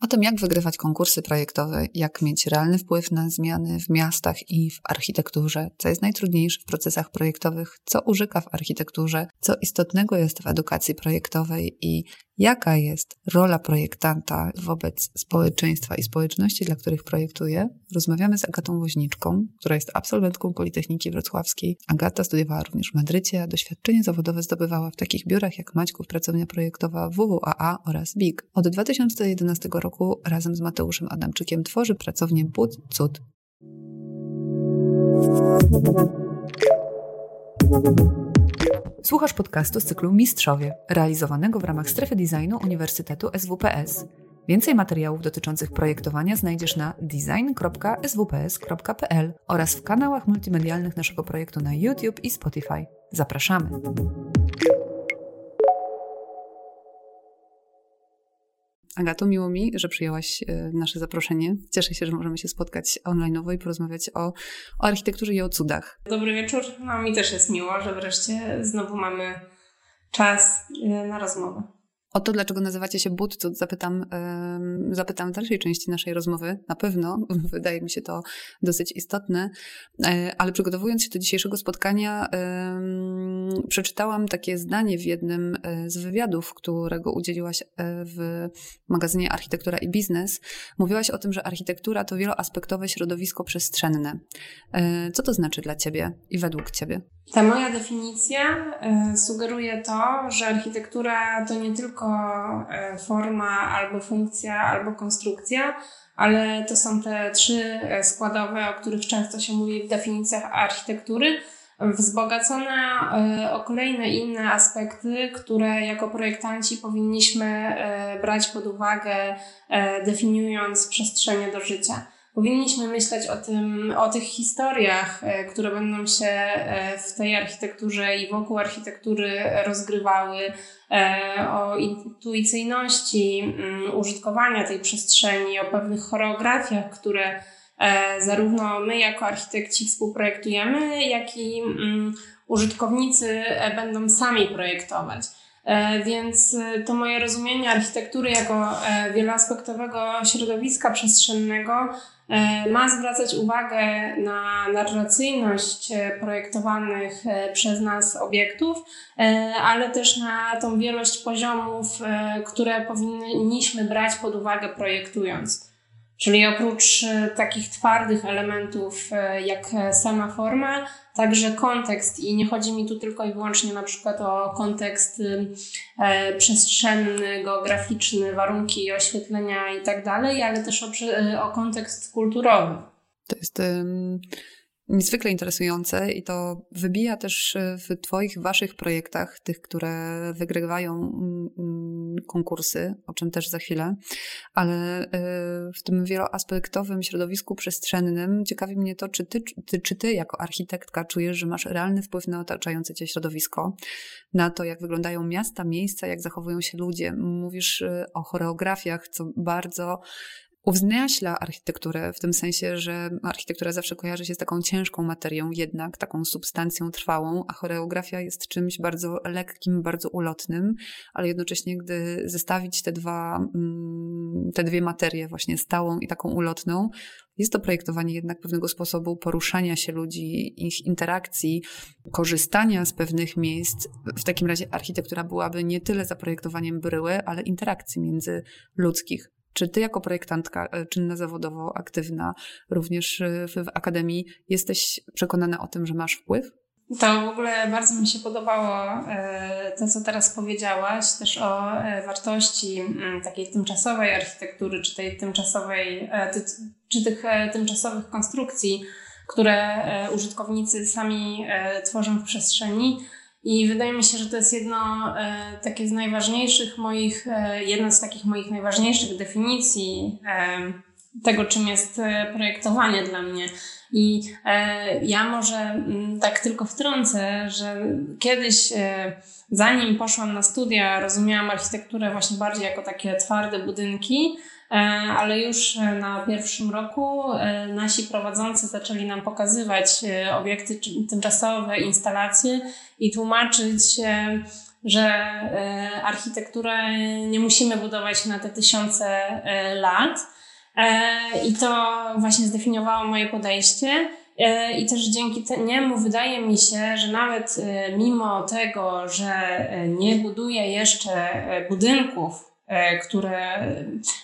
O tym, jak wygrywać konkursy projektowe, jak mieć realny wpływ na zmiany w miastach i w architekturze, co jest najtrudniejsze w procesach projektowych, co użyka w architekturze, co istotnego jest w edukacji projektowej i jaka jest rola projektanta wobec społeczeństwa i społeczności, dla których projektuje, rozmawiamy z Agatą Woźniczką, która jest absolwentką Politechniki Wrocławskiej. Agata studiowała również w Madrycie, a doświadczenie zawodowe zdobywała w takich biurach jak Maćków, pracownia projektowa WWAA oraz BIG. Od 2011 roku razem z Mateuszem Adamczykiem tworzy pracownię Bud Cud. Słuchasz podcastu z cyklu Mistrzowie, realizowanego w ramach strefy designu Uniwersytetu SWPS. Więcej materiałów dotyczących projektowania znajdziesz na design.swps.pl oraz w kanałach multimedialnych naszego projektu na YouTube i Spotify. Zapraszamy! Agato, miło mi, że przyjęłaś e, nasze zaproszenie. Cieszę się, że możemy się spotkać online'owo i porozmawiać o, o architekturze i o cudach. Dobry wieczór. No mi też jest miło, że wreszcie znowu mamy czas e, na rozmowę. O to, dlaczego nazywacie się Budcud, zapytam, zapytam w dalszej części naszej rozmowy. Na pewno, wydaje mi się to dosyć istotne, e, ale przygotowując się do dzisiejszego spotkania, przeczytałam takie zdanie w jednym e, z wywiadów, którego udzieliłaś e, w magazynie Architektura i Biznes. Mówiłaś o tym, że architektura to wieloaspektowe środowisko przestrzenne. Co to znaczy dla Ciebie i według Ciebie? Ta moja definicja sugeruje to, że architektura to nie tylko tylko e, forma, albo funkcja, albo konstrukcja, ale to są te trzy e, składowe, o których często się mówi w definicjach architektury, wzbogacone e, o kolejne inne aspekty, które jako projektanci powinniśmy brać pod uwagę, definiując przestrzenie do życia. Powinniśmy myśleć o tym, o tych historiach, które będą się w tej architekturze i wokół architektury rozgrywały, E, o intuicyjności mm, użytkowania tej przestrzeni, o pewnych choreografiach, które e, zarówno my jako architekci współprojektujemy, jak i mm, użytkownicy e, będą sami projektować. Więc to moje rozumienie architektury jako wieloaspektowego środowiska przestrzennego E, ma zwracać uwagę na narracyjność e, projektowanych e, przez nas obiektów, ale też na tą wielość poziomów, które powinniśmy brać pod uwagę projektując. Czyli oprócz takich twardych elementów jak sama forma, także kontekst i nie chodzi mi tu tylko i wyłącznie na przykład o kontekst e, przestrzenny, geograficzny, warunki oświetlenia i tak dalej, ale też o, o kontekst kulturowy. To jest niezwykle interesujące i to wybija też e, w Twoich, Waszych projektach, tych, które wygrywają mm, mm, konkursy, o czym też za chwilę, ale e, w tym wieloaspektowym środowisku przestrzennym ciekawi mnie to, czy ty, ty, czy ty jako architektka czujesz, że masz realny wpływ na otaczające cię środowisko, na to, jak wyglądają miasta, miejsca, jak zachowują się ludzie. Mówisz e, o choreografiach, co bardzo uwzniaśla architekturę w tym sensie, że architektura zawsze kojarzy się z taką ciężką materią, jednak taką substancją trwałą, a choreografia jest czymś bardzo lekkim, bardzo ulotnym, ale jednocześnie, gdy zestawić te dwa, mm, te dwie materie, właśnie stałą i taką ulotną, jest to projektowanie jednak pewnego sposobu poruszania się ludzi, ich interakcji, korzystania z pewnych miejsc. W takim razie architektura byłaby nie tyle zaprojektowaniem bryły, ale interakcji międzyludzkich. Czy ty jako projektantka e, czynna zawodowo, aktywna również e, w, akademii jesteś przekonana o tym, że masz wpływ? To w ogóle bardzo mi się podobało e, to, co teraz powiedziałaś, też o wartości mm, takiej tymczasowej architektury, czy tej tymczasowej, czy tych tymczasowych konstrukcji, które użytkownicy sami tworzą w przestrzeni. I wydaje mi się, że to jest jedno e, takie z najważniejszych moich, e, jedna z takich moich najważniejszych definicji e, tego, czym jest e, projektowanie dla mnie. I e, ja może mm, tak tylko wtrącę, że kiedyś, e, zanim poszłam na studia, rozumiałam architekturę właśnie bardziej jako takie twarde budynki, E, ale już na pierwszym roku nasi prowadzący zaczęli nam pokazywać obiekty tymczasowe, instalacje i tłumaczyć że architekturę nie musimy budować na te tysiące lat. I to właśnie zdefiniowało moje podejście. I też dzięki niemu wydaje mi się, że nawet mimo tego, że nie buduję jeszcze budynków, które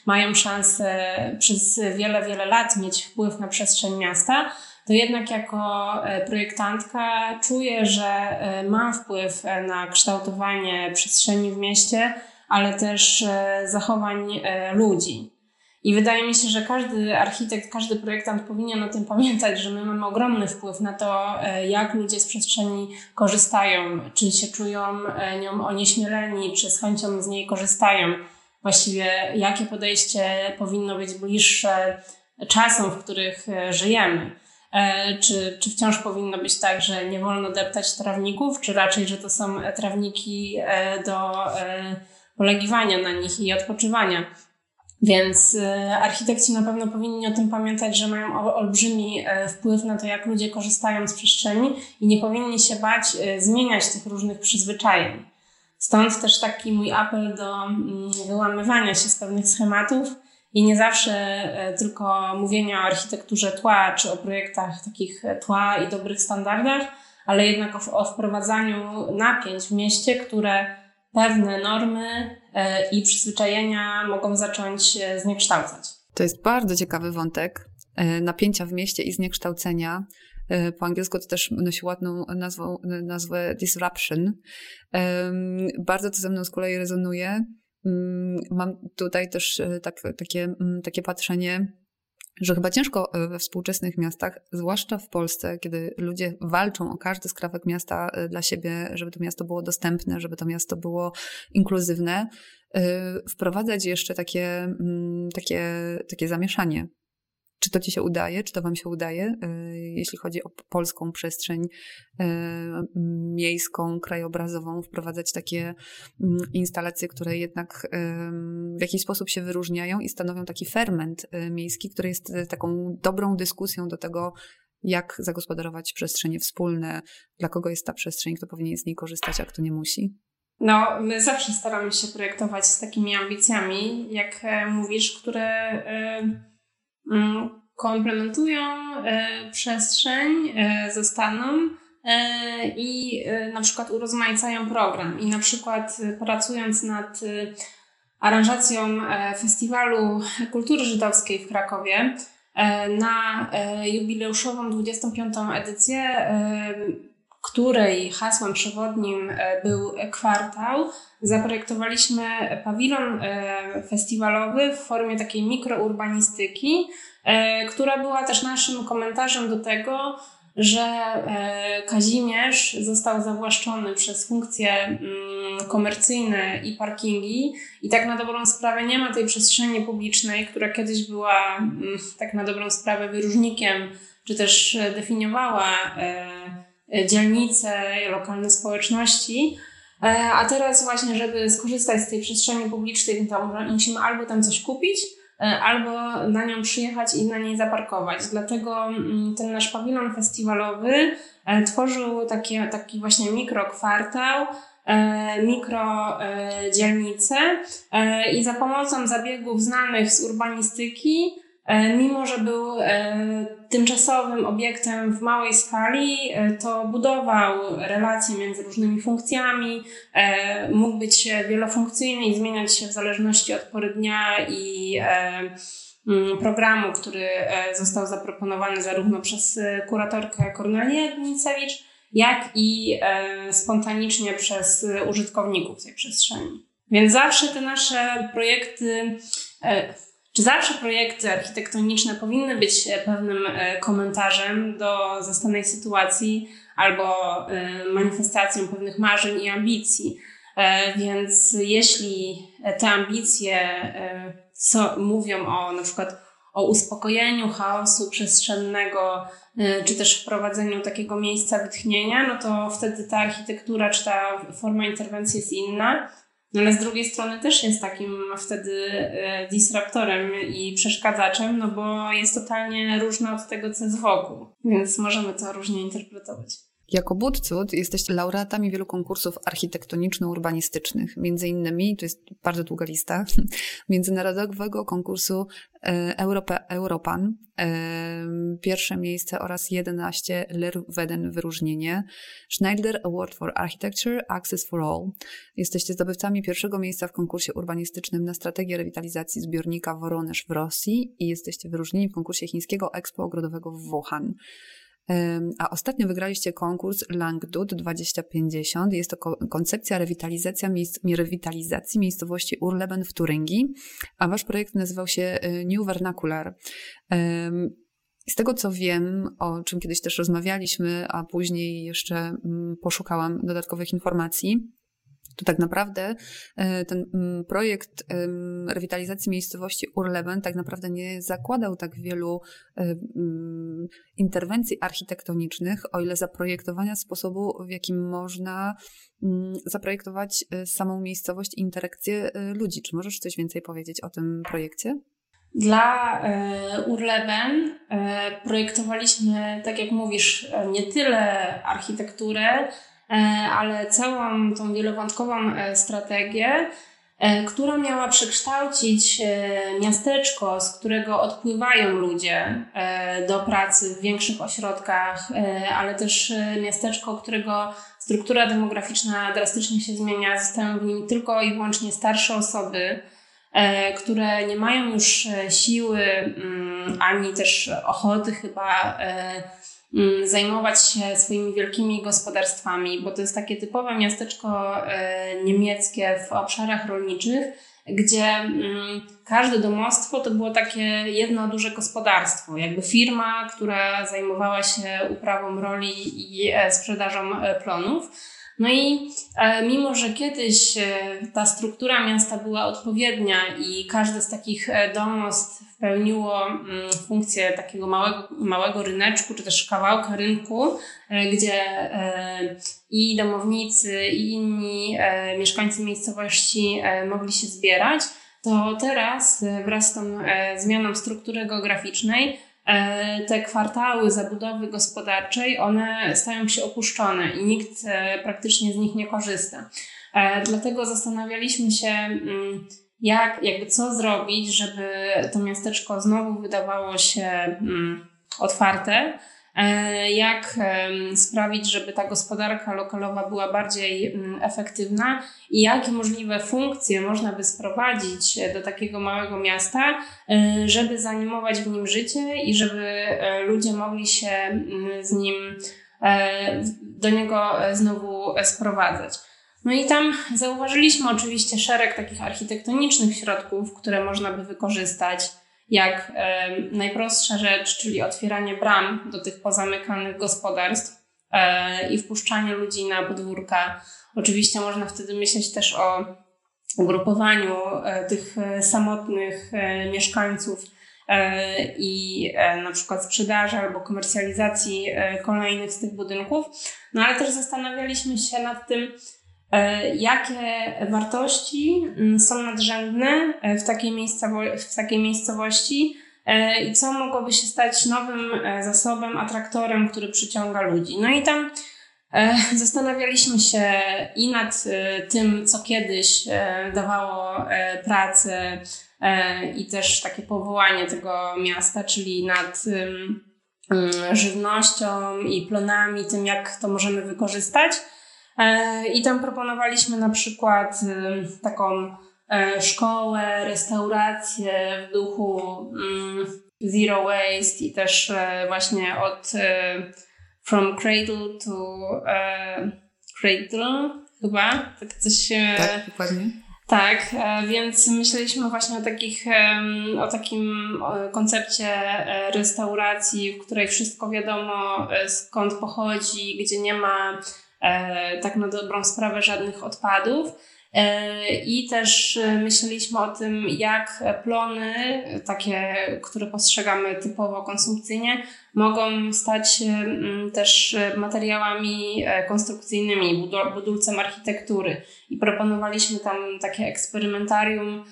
mają szansę przez wiele, wiele lat mieć wpływ na przestrzeń miasta, to jednak jako projektantka czuję, że mam wpływ na kształtowanie przestrzeni w mieście, ale też zachowań ludzi. I wydaje mi się, że każdy architekt, każdy projektant powinien o tym pamiętać, że my mamy ogromny wpływ na to, e, jak ludzie z przestrzeni korzystają, czy się czują e, nią onieśmieleni, czy z chęcią z niej korzystają. Właściwie jakie podejście powinno być bliższe czasom, w których e, żyjemy. Czy, czy wciąż powinno być tak, że nie wolno deptać trawników, czy raczej, że to są trawniki do polegiwania na nich i odpoczywania. Więc e, architekci na pewno powinni o tym pamiętać, że mają olbrzymi e, wpływ na to, jak ludzie korzystają z przestrzeni i nie powinni się bać e, zmieniać tych różnych przyzwyczajeń. Stąd też taki mój apel do mm, wyłamywania się z pewnych schematów i nie zawsze tylko mówienia o architekturze tła czy o projektach takich tła i dobrych standardach, ale jednak o, o wprowadzaniu napięć w mieście, które pewne normy e, i przyzwyczajenia mogą zacząć zniekształcać. To jest bardzo ciekawy wątek e, napięcia w mieście i zniekształcenia. E, po angielsku to też nosi ładną nazwę, nazwę disruption. Bardzo to ze mną z kolei rezonuje. Mm, mam tutaj też tak, takie, mm, takie patrzenie że chyba ciężko e, we współczesnych miastach, zwłaszcza w Polsce, kiedy ludzie walczą o każdy skrawek miasta e, dla siebie, żeby to miasto było dostępne, żeby to miasto było inkluzywne, e, wprowadzać jeszcze takie, mm, takie, takie zamieszanie czy to Ci się udaje, czy to Wam się udaje, e, jeśli chodzi o polską przestrzeń e, miejską, krajobrazową, wprowadzać takie instalacje, które jednak w jakiś sposób się wyróżniają i stanowią taki ferment e, miejski, który jest taką dobrą dyskusją do tego, jak zagospodarować przestrzenie wspólne, dla kogo jest ta przestrzeń, kto powinien z niej korzystać, a kto nie musi. No, my zawsze staramy się projektować z takimi ambicjami, jak mówisz, które komplementują e, przestrzeń, e, zostaną e, i na przykład urozmaicają program. I na przykład pracując nad aranżacją Festiwalu Kultury Żydowskiej w Krakowie, na jubileuszową 25. edycję, której hasłem przewodnim był kwartał, zaprojektowaliśmy pawilon e, festiwalowy w formie takiej mikrourbanistyki, e, która była też naszym komentarzem do tego, że e, Kazimierz został zawłaszczony przez funkcje mm, komercyjne i parkingi i tak na dobrą sprawę nie ma tej przestrzeni publicznej, która kiedyś była mm, tak na dobrą sprawę wyróżnikiem, czy też definiowała dzielnice, lokalne społeczności, E, a teraz właśnie, żeby skorzystać z tej przestrzeni publicznej, to musimy albo tam coś kupić, e, albo na nią przyjechać i na niej zaparkować. Dlatego mm, ten nasz pawilon festiwalowy e, tworzył takie, taki właśnie mikrokwartał, mikro dzielnice i za pomocą zabiegów znanych z urbanistyki E, mimo, że był e, tymczasowym obiektem w małej skali, e, to budował relacje między różnymi funkcjami, mógł być wielofunkcyjny i zmieniać się w zależności od pory dnia i mm, programu, który został zaproponowany zarówno przez kuratorkę Kornelię Nicewicz, jak i spontanicznie przez użytkowników tej przestrzeni. Więc zawsze te nasze projekty czy zawsze projekty architektoniczne powinny być e, pewnym e, komentarzem do zastanej sytuacji albo e, manifestacją pewnych marzeń i ambicji? Więc jeśli te ambicje mówią o na przykład o uspokojeniu chaosu przestrzennego, czy też wprowadzeniu takiego miejsca wytchnienia, no to wtedy ta architektura czy ta forma interwencji jest inna. No ale z drugiej strony też jest takim wtedy e, disruptorem i przeszkadzaczem, no bo jest totalnie różna od tego, co jest wokół. Więc możemy to różnie interpretować. Jako Budcud jesteście laureatami wielu konkursów architektoniczno-urbanistycznych. Między innymi, to jest bardzo długa lista, międzynarodowego konkursu e, Europa, Europan, e, pierwsze miejsce oraz 11 Lerweden wyróżnienie, Schneider Award for Architecture, Access for All. Jesteście zdobywcami pierwszego miejsca w konkursie urbanistycznym na strategię rewitalizacji zbiornika Woronesz w Rosji i jesteście wyróżnieni w konkursie chińskiego Expo Ogrodowego w Wuhan. A ostatnio wygraliście konkurs Langdud 2050. Jest to koncepcja rewitalizacja miejsc, rewitalizacji miejscowości Urleben w Turyngii, a wasz projekt nazywał się y, New Vernacular. Z tego co wiem, o czym kiedyś też rozmawialiśmy, a później jeszcze mm, poszukałam dodatkowych informacji, to tak naprawdę e, ten mm, projekt rewitalizacji miejscowości Urleben tak naprawdę nie zakładał tak wielu e, mm, interwencji architektonicznych, o ile zaprojektowania sposobu, w jakim można mm, zaprojektować e, samą miejscowość i interakcję ludzi. Czy możesz coś więcej powiedzieć o tym projekcie? Dla Urleben projektowaliśmy, tak jak mówisz, nie tyle architekturę, ale całą tą wielowątkową e, strategię, e, która miała przekształcić miasteczko, z którego odpływają ludzie do pracy w większych ośrodkach, ale też miasteczko, którego struktura demograficzna drastycznie się zmienia, zostają w nim tylko i wyłącznie starsze osoby, które nie mają już siły mm, ani też ochoty chyba zajmować się swoimi wielkimi gospodarstwami, bo to jest takie typowe miasteczko e, niemieckie w obszarach rolniczych, gdzie mm, każde domostwo to było takie jedno duże gospodarstwo, jakby firma, która zajmowała się uprawą roli i e, sprzedażą e, plonów. No i mimo, że kiedyś ta struktura miasta była odpowiednia i każde z takich domostw pełniło mm, funkcję takiego małego, małego ryneczku, czy też kawałka rynku, e, gdzie e, i domownicy, i inni e, mieszkańcy miejscowości mogli się zbierać, to teraz wraz z tą zmianą struktury geograficznej te kwartały zabudowy gospodarczej, one stają się opuszczone i nikt praktycznie z nich nie korzysta. Dlatego zastanawialiśmy się, mm, jak, jakby co zrobić, żeby to miasteczko znowu wydawało się mm, otwarte, e, jak sprawić, żeby ta gospodarka lokalowa była bardziej mm, efektywna i jakie możliwe funkcje można by sprowadzić do takiego małego miasta, e, żeby zanimować w nim życie i żeby e, ludzie mogli się mm, z nim do niego znowu sprowadzać. No i tam zauważyliśmy oczywiście szereg takich architektonicznych środków, które można by wykorzystać, jak najprostsza rzecz, czyli otwieranie bram do tych pozamykanych gospodarstw e, i wpuszczanie ludzi na podwórka. Oczywiście można wtedy myśleć też o ugrupowaniu e, tych samotnych e, mieszkańców e, i na przykład sprzedaży albo komercjalizacji kolejnych z tych budynków. No ale też zastanawialiśmy się nad tym, jakie wartości mm, są nadrzędne e, w takiej, w takiej miejscowości e, i co mogłoby się stać nowym zasobem, atraktorem, który przyciąga ludzi. No i tam zastanawialiśmy się i nad tym, co kiedyś dawało pracę i też takie powołanie tego miasta, czyli nad żywnością i plonami, tym jak to możemy wykorzystać. E, I tam proponowaliśmy na przykład y, taką e, szkołę, restaurację w duchu mm, zero waste i też e, właśnie od from cradle to cradle chyba, tak coś Tak, dokładnie. Tak, więc myśleliśmy właśnie o, takich, o takim koncepcie restauracji, w której wszystko wiadomo skąd pochodzi, gdzie nie ma tak na dobrą sprawę żadnych odpadów. E, I też e, myśleliśmy o tym, jak plony, takie, które postrzegamy typowo konsumpcyjnie, mogą stać mm, też materiałami konstrukcyjnymi, budulcem architektury. I proponowaliśmy tam takie eksperymentarium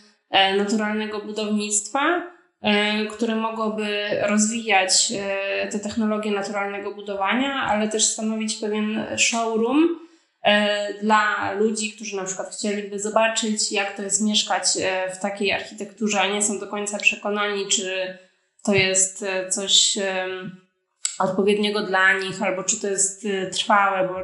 naturalnego budownictwa, które mogłoby rozwijać te technologie naturalnego budowania, ale też stanowić pewien showroom dla ludzi, którzy na przykład chcieliby zobaczyć, jak to jest mieszkać w takiej architekturze, a nie są do końca przekonani, czy to jest coś odpowiedniego dla nich, albo czy to jest trwałe, bo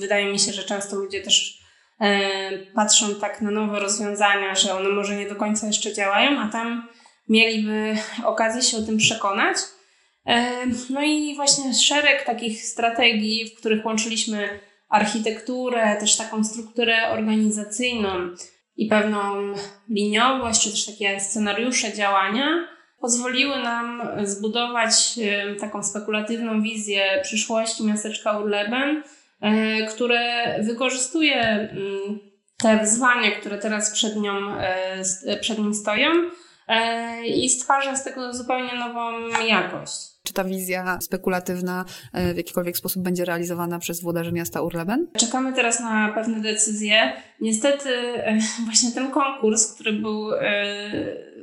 wydaje mi się, że często ludzie też e, patrzą tak na nowe rozwiązania, że one może nie do końca jeszcze działają, a tam mieliby okazję się o tym przekonać. E, no i właśnie szereg takich strategii, w których łączyliśmy architekturę, też taką strukturę organizacyjną i pewną liniowość, czy też takie scenariusze działania, pozwoliły nam zbudować e, taką spekulatywną wizję przyszłości miasteczka Urleben, e, które wykorzystuje mm, te wyzwania, które teraz przed, nią, przed nim stoją i stwarza z tego zupełnie nową jakość. Czy ta wizja spekulatywna w jakikolwiek sposób będzie realizowana przez włodarzy miasta Urleben? Czekamy teraz na pewne decyzje. Niestety właśnie ten konkurs, który był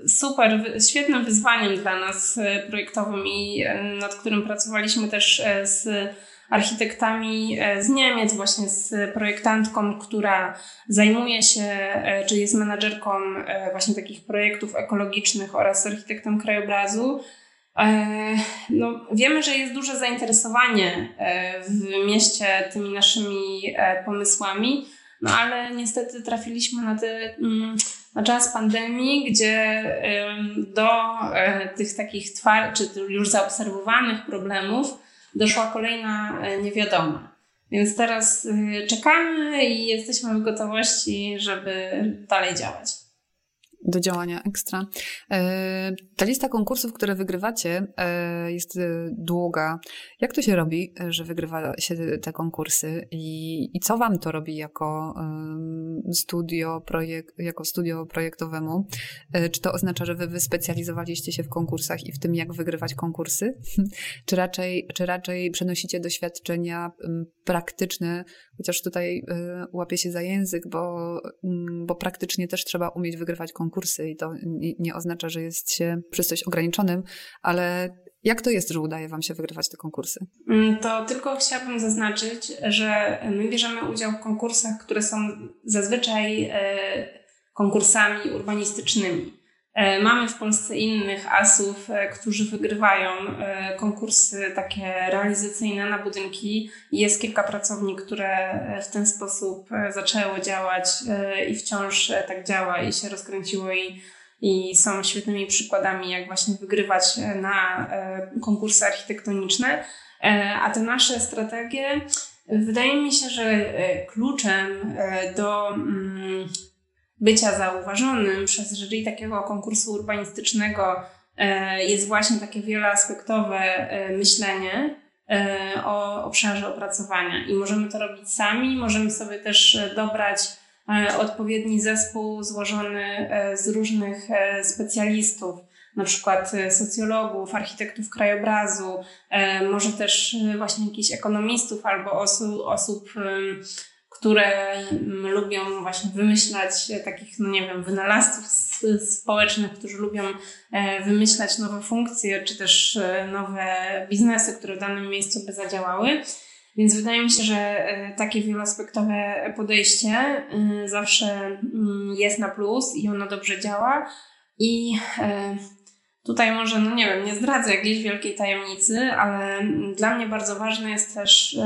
super, świetnym wyzwaniem dla nas e, projektowym i e, nad którym pracowaliśmy też e, z architektami z Niemiec, właśnie z projektantką, która zajmuje się, czy jest menadżerką właśnie takich projektów ekologicznych oraz architektem krajobrazu. No, wiemy, że jest duże zainteresowanie w mieście tymi naszymi pomysłami, no ale niestety trafiliśmy na te mm, na czas pandemii, gdzie do e, tych takich twardych, czy już zaobserwowanych problemów doszła kolejna e, niewiadoma. Więc teraz e, czekamy i jesteśmy w gotowości, żeby dalej działać do działania ekstra. E, ta lista konkursów, które wygrywacie, e, jest e, długa. Jak to się robi, że wygrywa się te konkursy i, i co wam to robi jako studio, projekt, jako studio projektowemu? Czy to oznacza, że wy wyspecjalizowaliście się w konkursach i w tym, jak wygrywać konkursy? czy, raczej, czy raczej przenosicie doświadczenia praktyczne, chociaż tutaj łapię się za język, bo, bo praktycznie też trzeba umieć wygrywać konkursy konkursy i to nie, oznacza, że jest się przez coś ograniczonym, ale jak to jest, że udaje Wam się wygrywać te konkursy? Mm, to tylko chciałabym zaznaczyć, że my bierzemy udział w konkursach, które są zazwyczaj e, konkursami urbanistycznymi. E, mamy w Polsce innych asów, e, którzy wygrywają e, konkursy takie realizacyjne na budynki. Jest kilka pracowni, które w ten sposób zaczęło działać i wciąż tak działa i się rozkręciło i, i są świetnymi przykładami, jak właśnie wygrywać na konkursy architektoniczne. A te nasze strategie, wydaje mi się, że kluczem do mm, bycia zauważonym przez jury takiego konkursu urbanistycznego e, jest właśnie takie wieloaspektowe e, myślenie e, o obszarze opracowania. I możemy to robić sami, możemy sobie też dobrać odpowiedni zespół złożony z różnych specjalistów, na przykład socjologów, architektów krajobrazu, może też właśnie jakichś ekonomistów albo osób, osób które mm, lubią właśnie wymyślać takich, no nie wiem, wynalazców społecznych, którzy lubią e, wymyślać nowe funkcje, czy też e, nowe biznesy, które w danym miejscu by zadziałały. Więc wydaje mi się, że e, takie wieloaspektowe podejście zawsze mm, jest na plus i ono dobrze działa. I tutaj może, no nie wiem, nie zdradzę jakiejś wielkiej tajemnicy, ale dla mnie bardzo ważne jest też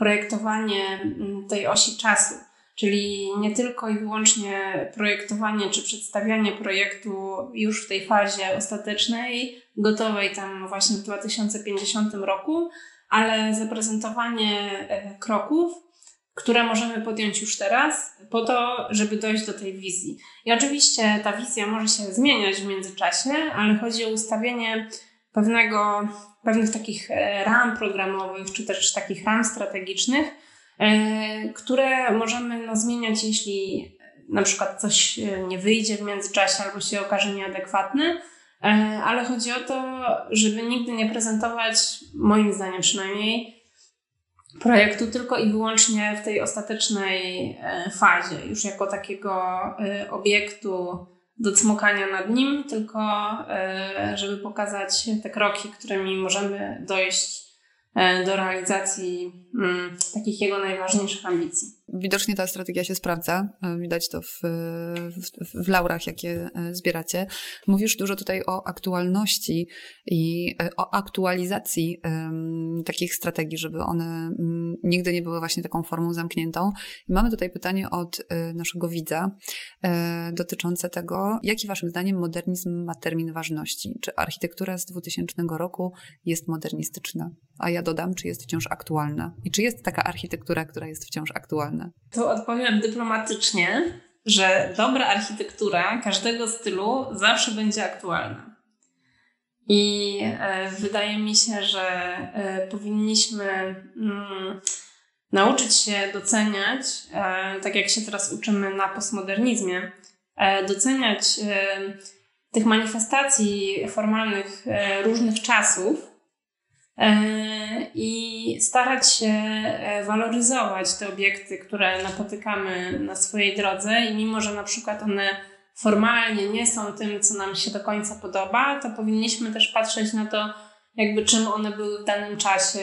projektowanie mm, tej osi czasu. Czyli nie tylko i wyłącznie projektowanie czy przedstawianie projektu już w tej fazie ostatecznej, gotowej tam właśnie w 2050 roku, ale zaprezentowanie e, kroków, które możemy podjąć już teraz, po to, żeby dojść do tej wizji. I oczywiście ta wizja może się zmieniać w międzyczasie, ale chodzi o ustawienie pewnego pewnych takich e, ram programowych, czy też takich ram strategicznych, e, które możemy no, zmieniać, jeśli na przykład coś e, nie wyjdzie w międzyczasie albo się okaże nieadekwatne, ale chodzi o to, żeby nigdy nie prezentować, moim zdaniem przynajmniej, projektu tylko i wyłącznie w tej ostatecznej fazie, już jako takiego obiektu do cmokania nad nim, tylko żeby pokazać te kroki, którymi możemy dojść do realizacji mm, takich jego najważniejszych ambicji. Widocznie ta strategia się sprawdza. E, widać to w, w, w, laurach, jakie e, zbieracie. Mówisz dużo tutaj o aktualności i e, o aktualizacji um, takich strategii, żeby one um, nigdy nie były właśnie taką formą zamkniętą. I mamy tutaj pytanie od naszego widza dotyczące tego, jaki waszym zdaniem modernizm ma termin ważności? Czy architektura z 2000 roku jest modernistyczna? A ja dodam, czy jest wciąż aktualna? I czy jest taka architektura, która jest wciąż aktualna? To odpowiem dyplomatycznie, że dobra architektura każdego stylu zawsze będzie aktualna. I e, wydaje mi się, że e, powinniśmy mm, nauczyć się doceniać, e, tak jak się teraz uczymy na postmodernizmie, doceniać tych manifestacji formalnych różnych czasów i starać się e, waloryzować te obiekty, które napotykamy na swojej drodze i mimo, że na przykład one formalnie nie są tym, co nam się do końca podoba, to powinniśmy też patrzeć na to, jakby czym one były w danym czasie.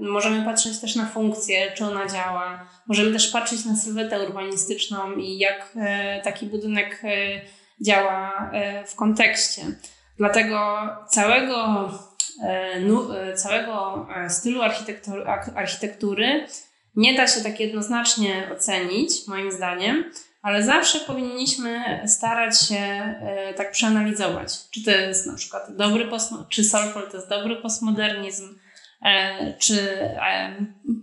Możemy patrzeć też na funkcję, czy ona działa. Możemy też patrzeć na sylwetę urbanistyczną i jak e, taki budynek działa w kontekście. Dlatego całego E, e, całego e, stylu architektury nie da się tak jednoznacznie ocenić, moim zdaniem, ale zawsze powinniśmy starać się tak przeanalizować, czy to jest na przykład dobry czy Solpol to jest dobry postmodernizm, czy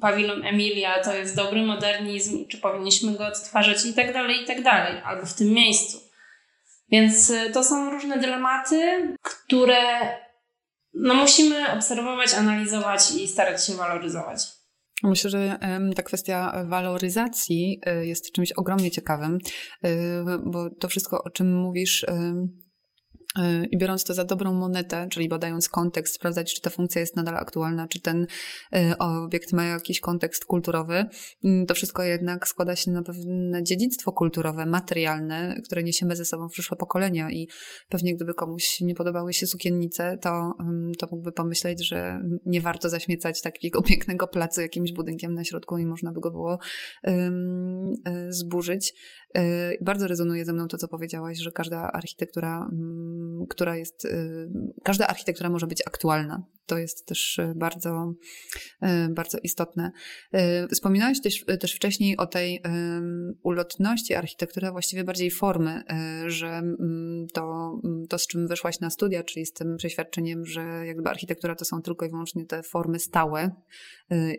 pawilon Emilia to jest dobry modernizm, czy powinniśmy go odtwarzać i tak dalej, i tak dalej, albo w tym miejscu. Więc to są różne dylematy, które no musimy obserwować, analizować i starać się waloryzować. Myślę, że ta kwestia waloryzacji e, jest czymś ogromnie ciekawym, e, bo to wszystko, o czym mówisz, i biorąc to za dobrą monetę, czyli badając kontekst, sprawdzać, czy ta funkcja jest nadal aktualna, czy ten e, obiekt ma jakiś kontekst kulturowy, mm, to wszystko jednak składa się na pewne dziedzictwo kulturowe, materialne, które niesiemy ze sobą w przyszłe pokolenia i pewnie gdyby komuś nie podobały się sukiennice, to, to mógłby pomyśleć, że nie warto zaśmiecać takiego pięknego placu jakimś budynkiem na środku i można by go było um, zburzyć. Bardzo rezonuje ze mną to, co powiedziałaś, że każda architektura um, która jest, y, każda architektura może być aktualna. To jest też y, bardzo, bardzo istotne. Wspominałeś też, też wcześniej o tej ulotności architektury, właściwie bardziej formy, że mm, to, mm, to, z czym wyszłaś na studia, czyli z tym przeświadczeniem, że jakby architektura to są tylko i wyłącznie te formy stałe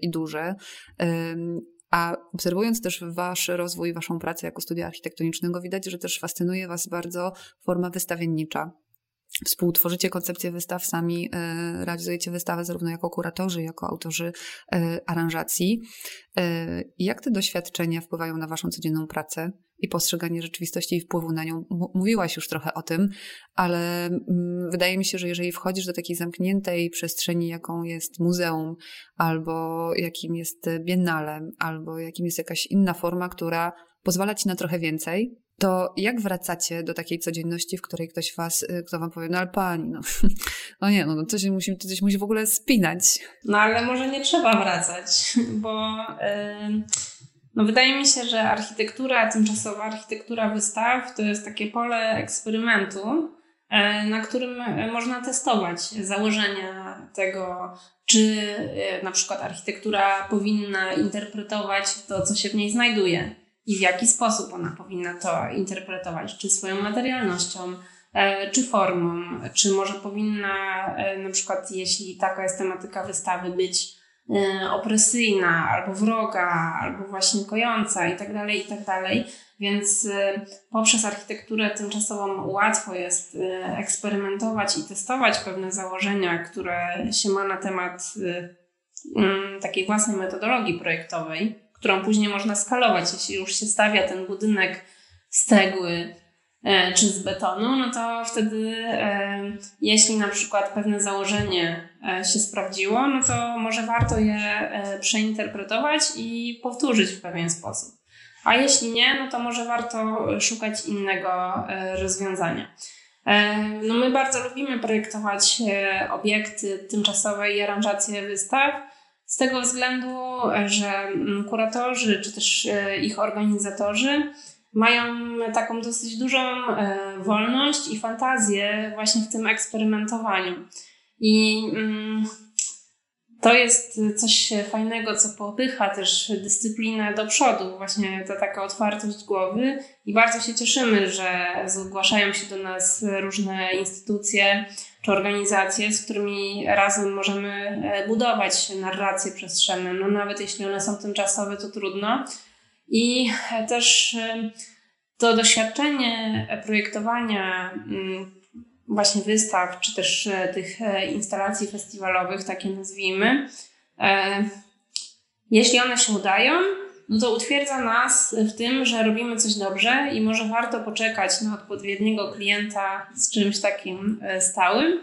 i duże, a obserwując też Wasz rozwój, Waszą pracę jako studia architektonicznego, widać, że też fascynuje Was bardzo forma wystawiennicza. Współtworzycie koncepcję wystaw, sami e, realizujecie wystawę zarówno jako kuratorzy, jako autorzy e, aranżacji. E, jak te doświadczenia wpływają na Waszą codzienną pracę i postrzeganie rzeczywistości i wpływu na nią? Mówiłaś już trochę o tym, ale mm, wydaje mi się, że jeżeli wchodzisz do takiej zamkniętej przestrzeni, jaką jest muzeum, albo jakim jest biennale, albo jakim jest jakaś inna forma, która pozwala Ci na trochę więcej, to jak wracacie do takiej codzienności, w której ktoś was, y, kto wam powie, no ale pani, no, no nie, no, no coś, musi, coś musi w ogóle spinać. No ale może nie trzeba wracać, bo yy, no wydaje mi się, że architektura, tymczasowa architektura wystaw to jest takie pole eksperymentu, yy, na którym można testować założenia tego, czy yy, na przykład architektura powinna interpretować to, co się w niej znajduje i w jaki sposób ona powinna to interpretować, czy swoją materialnością, e, czy formą, czy może powinna e, na przykład, jeśli taka jest tematyka wystawy, być e, opresyjna, albo wroga, albo właśnie kojąca i tak dalej, i tak dalej. Więc poprzez architekturę tymczasową łatwo jest eksperymentować i testować pewne założenia, które się ma na temat mm, takiej własnej metodologii projektowej którą później można skalować. Jeśli już się stawia ten budynek z cegły e, czy z betonu, no to wtedy, e, jeśli na przykład pewne założenie e, się sprawdziło, no to może warto je przeinterpretować i powtórzyć w pewien sposób. a jeśli nie, no to może warto szukać innego rozwiązania. No my bardzo lubimy projektować obiekty tymczasowe i aranżacje wystaw, z tego względu, że kuratorzy czy też ich organizatorzy mają taką dosyć dużą e, wolność i fantazję właśnie w tym eksperymentowaniu. I mm, to jest coś fajnego, co popycha też dyscyplinę do przodu, właśnie ta taka otwartość głowy. I bardzo się cieszymy, że zgłaszają się do nas różne instytucje czy organizacje, z którymi razem możemy e, budować narracje przestrzenne. No nawet jeśli one są tymczasowe, to trudno i też e, to doświadczenie projektowania mm, właśnie wystaw, czy też e, tych e, instalacji festiwalowych, takie nazwijmy, jeśli one się udają, no to utwierdza nas w tym, że robimy coś dobrze i może warto poczekać na odpowiedniego klienta z czymś takim stałym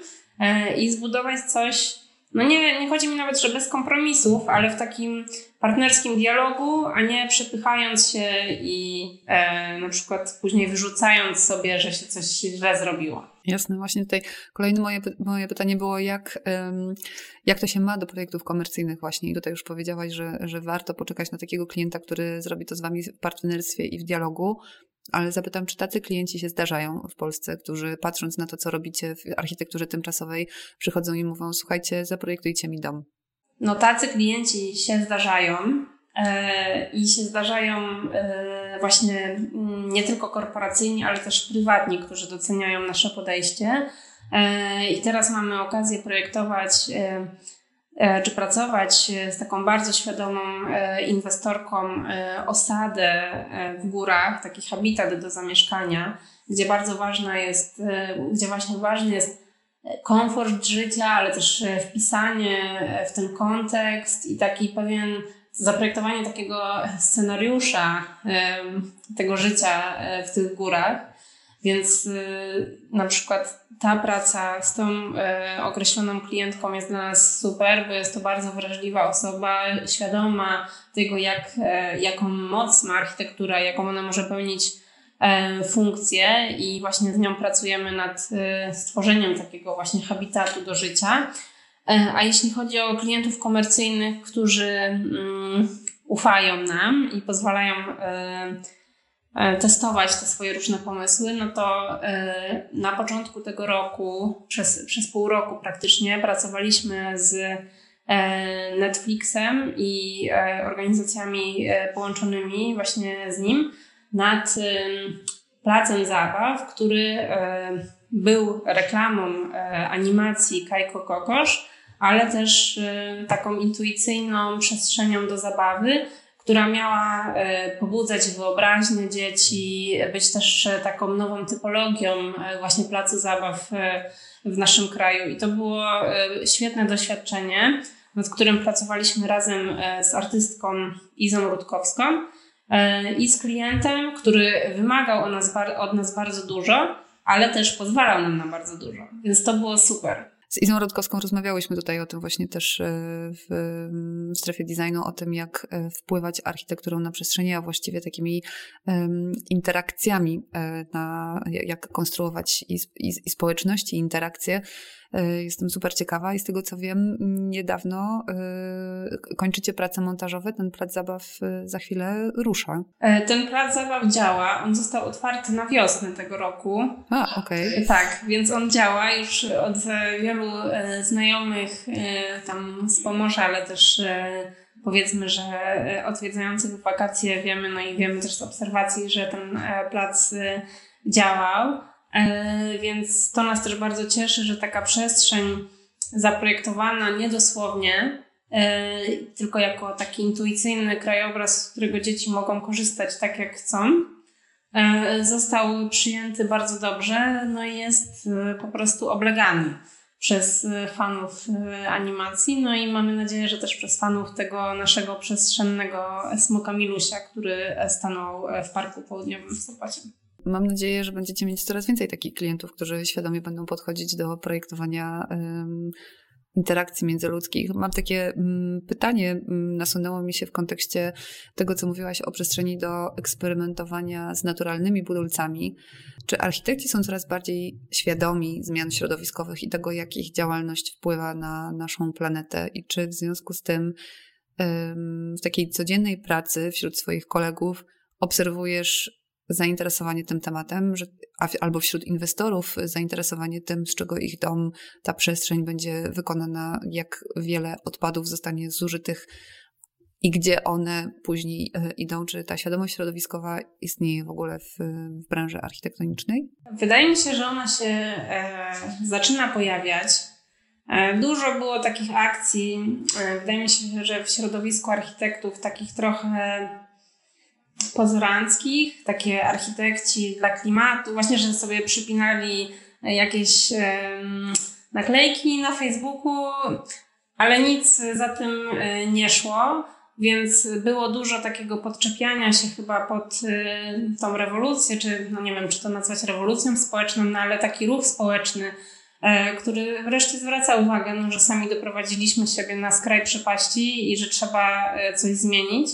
i zbudować coś no nie, nie chodzi mi nawet, że bez kompromisów, ale w takim partnerskim dialogu, a nie przepychając się i e, na przykład później wyrzucając sobie, że się coś źle zrobiło. Jasne, właśnie tutaj kolejne moje, moje pytanie było, jak, jak to się ma do projektów komercyjnych właśnie i tutaj już powiedziałaś, że, że warto poczekać na takiego klienta, który zrobi to z Wami w partnerstwie i w dialogu, ale zapytam, czy tacy klienci się zdarzają w Polsce, którzy patrząc na to, co robicie w architekturze tymczasowej, przychodzą i mówią: Słuchajcie, zaprojektujcie mi dom. No, tacy klienci się zdarzają. E, I się zdarzają e, właśnie mm, nie tylko korporacyjni, ale też prywatni, którzy doceniają nasze podejście. E, I teraz mamy okazję projektować czy pracować z taką bardzo świadomą inwestorką osadę w górach, taki habitat do zamieszkania, gdzie bardzo ważna jest, gdzie właśnie ważny jest komfort życia, ale też wpisanie w ten kontekst i taki pewien zaprojektowanie takiego scenariusza tego życia w tych górach. Więc na przykład ta praca z tą określoną klientką jest dla nas super, bo jest to bardzo wrażliwa osoba, świadoma tego, jak, jaką moc ma architektura, jaką ona może pełnić funkcję i właśnie z nią pracujemy nad y, stworzeniem takiego właśnie habitatu do życia. Y, a jeśli chodzi o klientów komercyjnych, którzy mm, ufają nam i pozwalają E, testować te swoje różne pomysły, no to e, na początku tego roku, przez, przez pół roku praktycznie, pracowaliśmy z e, Netflixem i organizacjami połączonymi właśnie z nim nad placem zabaw, który był reklamą animacji Kajko Kokosz, ale też taką intuicyjną przestrzenią do zabawy, która miała e, pobudzać wyobraźnię dzieci, być też e, taką nową typologią e, właśnie placu zabaw w naszym kraju. I to było świetne doświadczenie, nad którym pracowaliśmy razem z artystką Izą Rutkowską i z klientem, który wymagał od nas, od nas bardzo dużo, ale też pozwalał nam na bardzo dużo. Więc to było super. Z Izą Rodkowską rozmawiałyśmy tutaj o tym właśnie też e, w strefie designu, o tym jak e, wpływać architekturą na przestrzenie, a właściwie takimi interakcjami, e, na, jak konstruować i, i, i społeczności, i interakcje E, jestem super ciekawa i z tego co wiem, niedawno e, kończycie prace montażowe. Ten plac zabaw e, za chwilę rusza. Ten plac zabaw działa. On został otwarty na wiosnę tego roku. A, okej. Okay. Tak, więc on działa już od wielu znajomych tam z Pomorza, ale też powiedzmy, że odwiedzających wakacje wiemy, no i wiemy też z obserwacji, że ten plac działał. E, więc to nas też bardzo cieszy, że taka przestrzeń zaprojektowana niedosłownie, e, tylko jako taki intuicyjny krajobraz, z którego dzieci mogą korzystać tak jak chcą, e, został przyjęty bardzo dobrze, no i jest po prostu oblegany przez fanów animacji, no i mamy nadzieję, że też przez fanów tego naszego przestrzennego smoka Milusia, który stanął w Parku Południowym w Sopocie. Mam nadzieję, że będziecie mieć coraz więcej takich klientów, którzy świadomie będą podchodzić do projektowania interakcji międzyludzkich. Mam takie mm, pytanie, mm, nasunęło mi się w kontekście tego, co mówiłaś o przestrzeni do eksperymentowania z naturalnymi budulcami. Czy architekci są coraz bardziej świadomi zmian środowiskowych i tego, jak ich działalność wpływa na naszą planetę i czy w związku z tym w takiej codziennej pracy wśród swoich kolegów obserwujesz zainteresowanie tym tematem, że, albo wśród inwestorów zainteresowanie tym, z czego ich dom, ta przestrzeń będzie wykonana, jak wiele odpadów zostanie zużytych i gdzie one później e, idą, czy ta świadomość środowiskowa istnieje w ogóle w, w branży architektonicznej? Wydaje mi się, że ona się e, zaczyna pojawiać. E, dużo było takich akcji. E, wydaje mi się, że w środowisku architektów takich trochę pozoranckich, takie architekci dla klimatu, właśnie, że sobie przypinali jakieś naklejki na Facebooku, ale nic za tym e, nie szło. Więc było dużo takiego podczepiania się chyba pod y, tą rewolucję, czy no nie wiem, czy to nazwać rewolucją społeczną, no ale taki ruch społeczny, e, który wreszcie zwraca uwagę, no, że sami doprowadziliśmy siebie na skraj przepaści i że trzeba e, coś zmienić.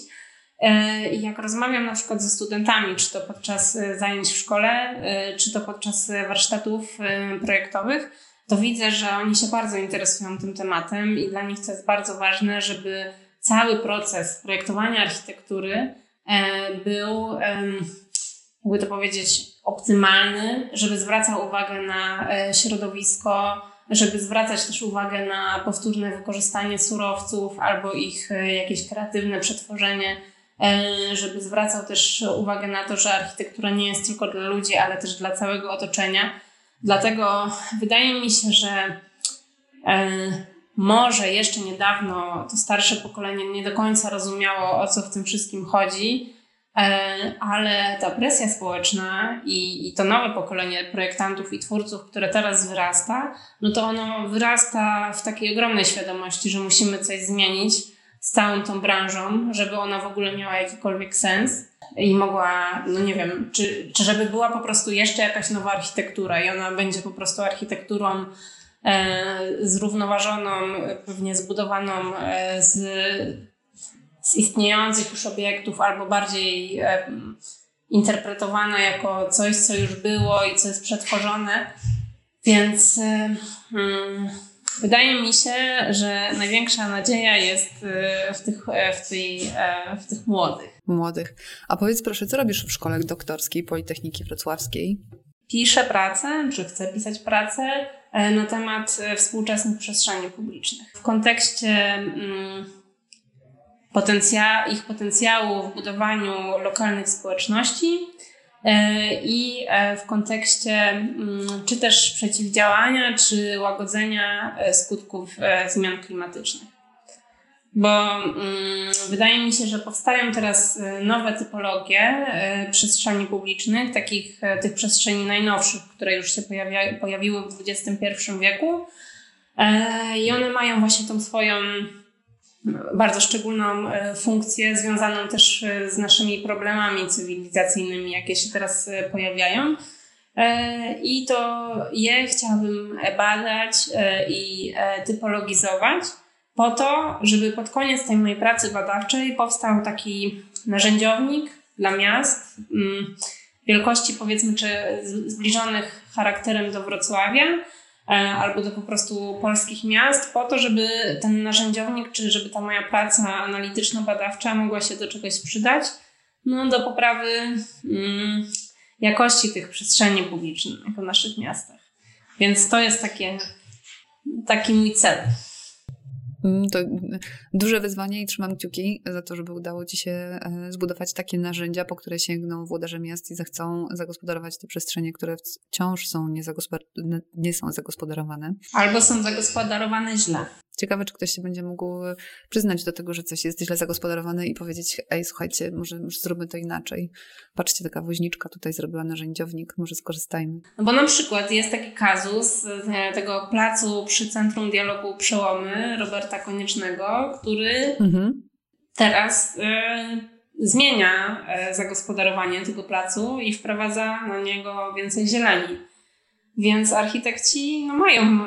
E, I jak rozmawiam na przykład ze studentami, czy to podczas zajęć w szkole, czy to podczas warsztatów projektowych, to widzę, że oni się bardzo interesują tym tematem i dla nich to jest bardzo ważne, żeby cały proces projektowania architektury e, był, jakby to powiedzieć, optymalny, żeby zwracał uwagę na e, środowisko, żeby zwracać też uwagę na powtórne wykorzystanie surowców albo ich e, jakieś kreatywne przetworzenie, żeby zwracał też uwagę na to, że architektura nie jest tylko dla ludzi, ale też dla całego otoczenia. Dlatego wydaje mi się, że może jeszcze niedawno to starsze pokolenie nie do końca rozumiało, o co w tym wszystkim chodzi, e, ale ta presja społeczna i, i to nowe pokolenie projektantów i twórców, które teraz wyrasta, no to ono wyrasta w takiej ogromnej świadomości, że musimy coś zmienić z całą tą branżą, żeby ona w ogóle miała jakikolwiek sens i mogła, no nie wiem, czy, czy żeby była po prostu jeszcze jakaś nowa architektura i ona będzie po prostu architekturą E, zrównoważoną, pewnie zbudowaną e, z, z istniejących już obiektów, albo bardziej e, interpretowana jako coś, co już było i co jest przetworzone. Więc hmm, wydaje mi się, że największa nadzieja jest w tych, w, tej, w tych młodych. Młodych. A powiedz proszę, co robisz w szkole doktorskiej Politechniki Wrocławskiej? Piszę pracę, czy chcę pisać pracę E, na temat e, współczesnych przestrzeni publicznych. W kontekście mm, potencja ich potencjału w budowaniu lokalnych społeczności e, i w kontekście mm, czy też przeciwdziałania, czy łagodzenia skutków zmian klimatycznych bo mm, wydaje mi się, że powstają teraz nowe typologie przestrzeni publicznych, takich tych przestrzeni najnowszych, które już się pojawiły w XXI wieku. E, I one mają właśnie tą swoją bardzo szczególną funkcję, związaną też z naszymi problemami cywilizacyjnymi, jakie się teraz pojawiają. E, I to je chciałabym badać e, i typologizować po to, żeby pod koniec tej mojej pracy badawczej powstał taki narzędziownik dla miast mm, wielkości powiedzmy czy zbliżonych charakterem do Wrocławia e, albo do po prostu polskich miast, po to, żeby ten narzędziownik, czy żeby ta moja praca analityczno-badawcza mogła się do czegoś przydać, no, do poprawy mm, jakości tych przestrzeni publicznych w naszych miastach. Więc to jest takie, taki mój cel. Mm, to duże wyzwanie i trzymam kciuki za to, żeby udało Ci się e, zbudować takie narzędzia, po które sięgną włodarze miast i zechcą zagospodarować te przestrzenie, które wciąż są nie, nie są zagospodarowane. Albo są zagospodarowane źle. Ciekawe, czy ktoś się będzie mógł przyznać do tego, że coś jest źle zagospodarowane i powiedzieć, ej, słuchajcie, może, może zróbmy to inaczej. Patrzcie, taka woźniczka tutaj zrobiła narzędziownik, może skorzystajmy. No bo na przykład jest taki kazus e, tego placu przy Centrum Dialogu Przełomy Roberta Koniecznego, który mhm. teraz y, zmienia zagospodarowanie tego placu i wprowadza na niego więcej zieleni. Więc architekci no, mają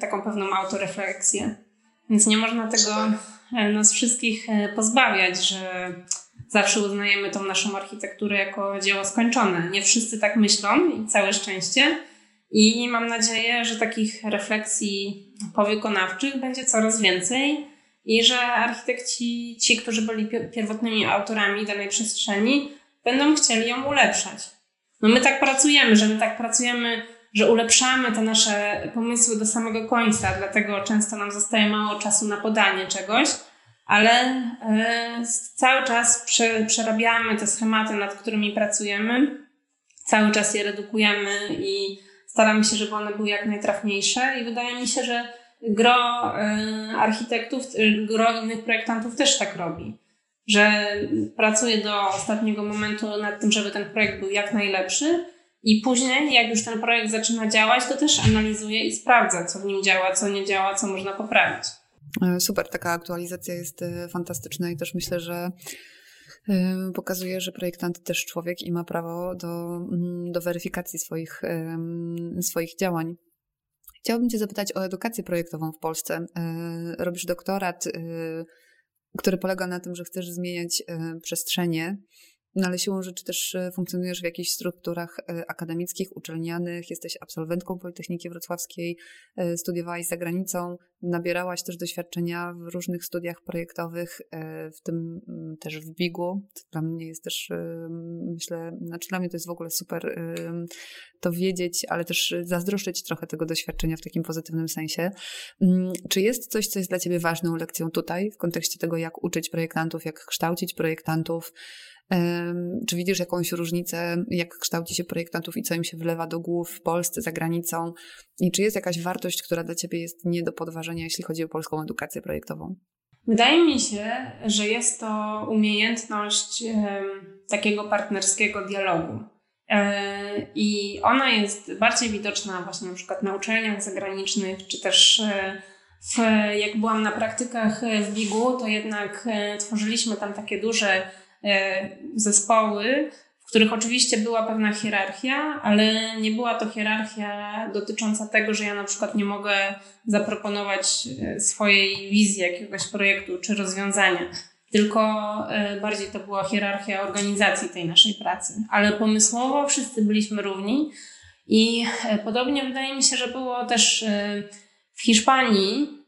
taką pewną autorefleksję. Więc nie można tego nas wszystkich pozbawiać, że zawsze uznajemy tą naszą architekturę jako dzieło skończone. Nie wszyscy tak myślą i całe szczęście. I mam nadzieję, że takich refleksji powykonawczych będzie coraz więcej i że architekci, ci, którzy byli pierwotnymi autorami danej przestrzeni, będą chcieli ją ulepszać. No my tak pracujemy, że my tak pracujemy, że ulepszamy te nasze pomysły do samego końca, dlatego często nam zostaje mało czasu na podanie czegoś, ale e, cały czas prze, przerabiamy te schematy, nad którymi pracujemy, cały czas je redukujemy i staramy się, żeby one były jak najtrafniejsze. I wydaje mi się, że gro e, architektów, e, gro innych projektantów też tak robi, że pracuje do ostatniego momentu nad tym, żeby ten projekt był jak najlepszy i później, jak już ten projekt zaczyna działać, to też analizuje i sprawdza, co w nim działa, co nie działa, co można poprawić. E, super, taka aktualizacja jest fantastyczna i też myślę, że pokazuje, że projektant też człowiek i ma prawo do, mm, do weryfikacji swoich, swoich działań. Chciałabym Cię zapytać o edukację projektową w Polsce. E, robisz doktorat, e, który polega na tym, że chcesz zmieniać e, przestrzenie no ale siłą rzeczy też e, funkcjonujesz w jakichś strukturach e, akademickich, uczelnianych, jesteś absolwentką Politechniki Wrocławskiej, e, studiowałaś za granicą, nabierałaś też doświadczenia w różnych studiach projektowych, w tym mm, też w BIG-u, dla mnie jest też, myślę, znaczy dla mnie to jest w ogóle super to wiedzieć, ale też zazdroszczyć trochę tego doświadczenia w takim pozytywnym sensie. Mm, czy jest coś, co jest dla Ciebie ważną lekcją tutaj, w kontekście tego, jak uczyć projektantów, jak kształcić projektantów, czy widzisz jakąś różnicę, jak kształci się projektantów i co im się wlewa do głów w Polsce, za granicą? I czy jest jakaś wartość, która dla Ciebie jest nie do podważenia, jeśli chodzi o polską edukację projektową? Wydaje mi się, że jest to umiejętność takiego partnerskiego dialogu. E, I ona jest bardziej widoczna właśnie na przykład na uczelniach zagranicznych, czy też e, w, jak byłam na praktykach w BIG-u, to jednak e, tworzyliśmy tam takie duże zespoły, w których oczywiście była pewna hierarchia, ale nie była to hierarchia dotycząca tego, że ja na przykład nie mogę zaproponować e, swojej wizji jakiegoś projektu czy rozwiązania. Tylko e, bardziej to była hierarchia organizacji tej naszej pracy. Ale pomysłowo wszyscy byliśmy równi i podobnie wydaje mi się, że było też w Hiszpanii, E,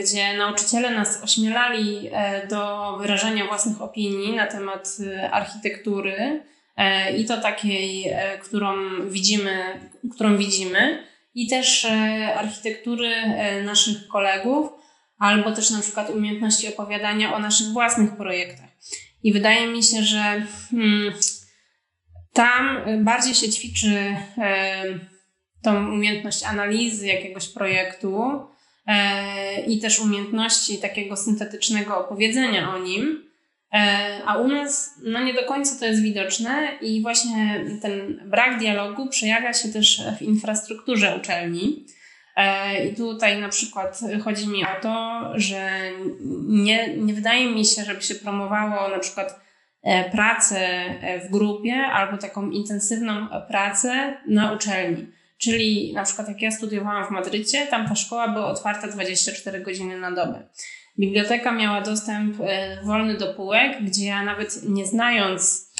gdzie nauczyciele nas ośmielali e, do wyrażania własnych opinii na temat e, architektury i to takiej, którą widzimy, którą widzimy i też architektury naszych kolegów, albo też na przykład umiejętności opowiadania o naszych własnych projektach. I wydaje mi się, że hmm, tam bardziej się ćwiczy tą umiejętność analizy jakiegoś projektu, E, i też umiejętności takiego syntetycznego opowiedzenia o nim. E, a u nas no nie do końca to jest widoczne i właśnie ten brak dialogu przejawia się też w infrastrukturze uczelni. E, I tutaj na przykład chodzi mi o to, że nie, nie wydaje mi się, żeby się promowało na przykład pracę w grupie albo taką intensywną pracę na uczelni. Czyli na przykład jak ja studiowałam w Madrycie, tam ta szkoła była otwarta 24 godziny na dobę. Biblioteka miała dostęp e, wolny do półek, gdzie ja nawet nie znając,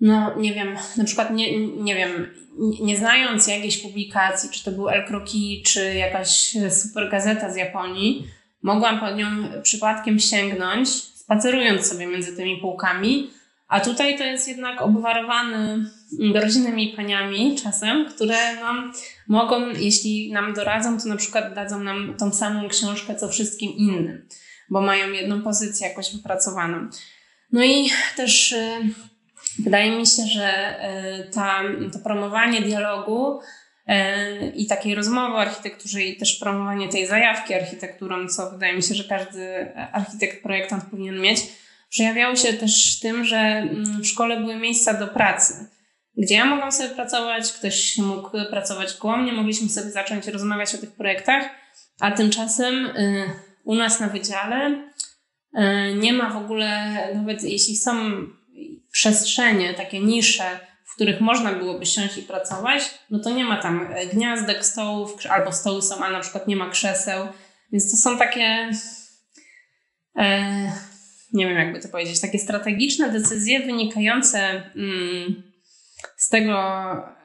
no nie wiem, na przykład nie, nie wiem, nie znając jakiejś publikacji, czy to był El Croquis, czy jakaś super gazeta z Japonii, mogłam pod nią przypadkiem sięgnąć, spacerując sobie między tymi półkami, a tutaj to jest jednak obwarowany groźnymi paniami czasem, które nam mogą, jeśli nam doradzą, to na przykład dadzą nam tą samą książkę co wszystkim innym, bo mają jedną pozycję jakoś wypracowaną. No i też y, wydaje mi się, że y, ta, to promowanie dialogu y, i takiej rozmowy o architekturze i też promowanie tej zajawki architekturą, co wydaje mi się, że każdy architekt, projektant powinien mieć, przejawiało się też tym, że mm, w szkole były miejsca do pracy, gdzie ja mogłam sobie pracować, ktoś mógł pracować koło mnie, mogliśmy sobie zacząć rozmawiać o tych projektach, a tymczasem y, u nas na wydziale y, nie ma w ogóle, nawet jeśli są przestrzenie, takie nisze, w których można byłoby siąść i pracować, no to nie ma tam gniazdek, stołów, albo stoły są, a na przykład nie ma krzeseł. Więc to są takie, e, nie wiem jakby to powiedzieć, takie strategiczne decyzje wynikające mm, z tego,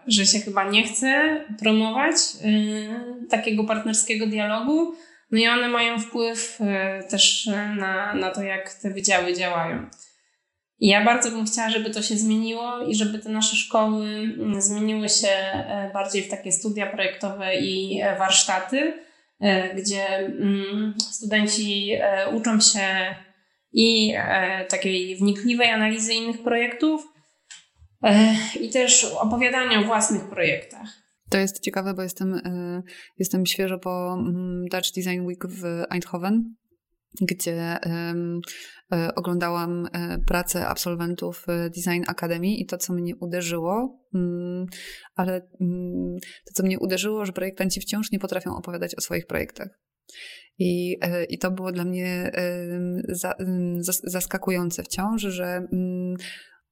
że się chyba nie chce promować y, takiego partnerskiego dialogu. No i one mają wpływ y, też na, na to, jak te wydziały działają. I ja bardzo bym chciała, żeby to się zmieniło i żeby te nasze szkoły mm, zmieniły się e, bardziej w takie studia projektowe i e, warsztaty, e, gdzie mm, studenci uczą się i takiej wnikliwej analizy innych projektów, i też opowiadania o własnych projektach. To jest ciekawe, bo jestem, jestem świeżo po mm, Dutch Design Week w Eindhoven gdzie e, oglądałam e, pracę absolwentów e, Design Academy i to, co mnie uderzyło, mm, ale mm, to, co mnie uderzyło, że projektanci wciąż nie potrafią opowiadać o swoich projektach. I, i to było dla mnie zaskakujące wciąż, że mm,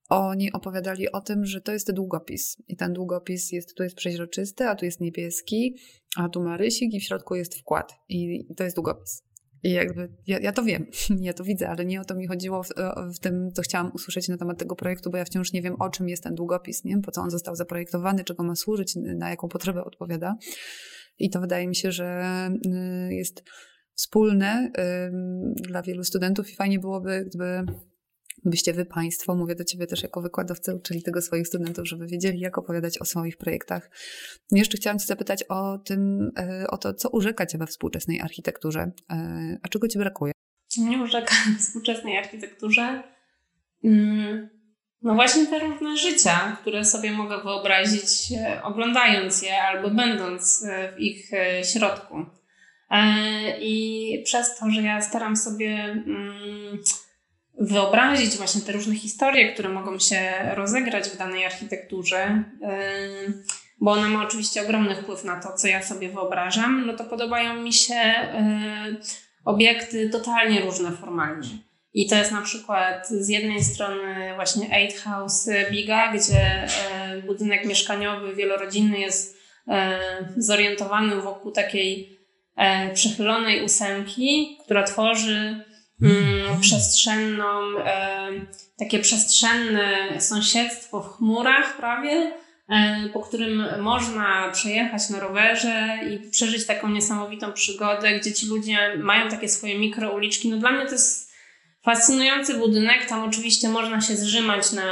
oni opowiadali o tym, że to jest długopis. I ten długopis jest, tu jest przeźroczysty, a tu jest niebieski, a tu ma rysik i w środku jest wkład. I to jest długopis. I jakby ja, ja, to wiem, ja to widzę, ale nie o to mi chodziło w, w, tym, co chciałam usłyszeć na temat tego projektu, bo ja wciąż nie wiem, o czym jest ten długopis, nie? po co on został zaprojektowany, czego ma służyć, na jaką potrzebę odpowiada. I to wydaje mi się, że y, jest wspólne dla wielu studentów i fajnie byłoby, gdyby byście wy Państwo, mówię do Ciebie też jako wykładowca, uczyli tego swoich studentów, żeby wiedzieli, jak opowiadać o swoich projektach. Jeszcze chciałam Cię zapytać o tym, e, o to, co urzeka Cię we współczesnej architekturze, e, a czego Ci brakuje? Nie urzeka w współczesnej architekturze. Mm, no właśnie te różne życia, które sobie mogę wyobrazić, e, oglądając je albo będąc w ich środku. I przez to, że ja staram sobie mm, wyobrazić właśnie te różne historie, które mogą się rozegrać w danej architekturze, bo ona ma oczywiście ogromny wpływ na to, co ja sobie wyobrażam, no to podobają mi się obiekty totalnie różne formalnie. I to jest na przykład z jednej strony właśnie Eight House Biga, gdzie budynek mieszkaniowy wielorodzinny jest zorientowany wokół takiej przechylonej ósemki, która tworzy mm, przestrzenną, e, takie przestrzenne sąsiedztwo w chmurach prawie, e, po którym można przejechać na rowerze i przeżyć taką niesamowitą przygodę, gdzie ci ludzie mają takie swoje mikrouliczki. No dla mnie to jest fascynujący budynek. Tam oczywiście można się zrzymać na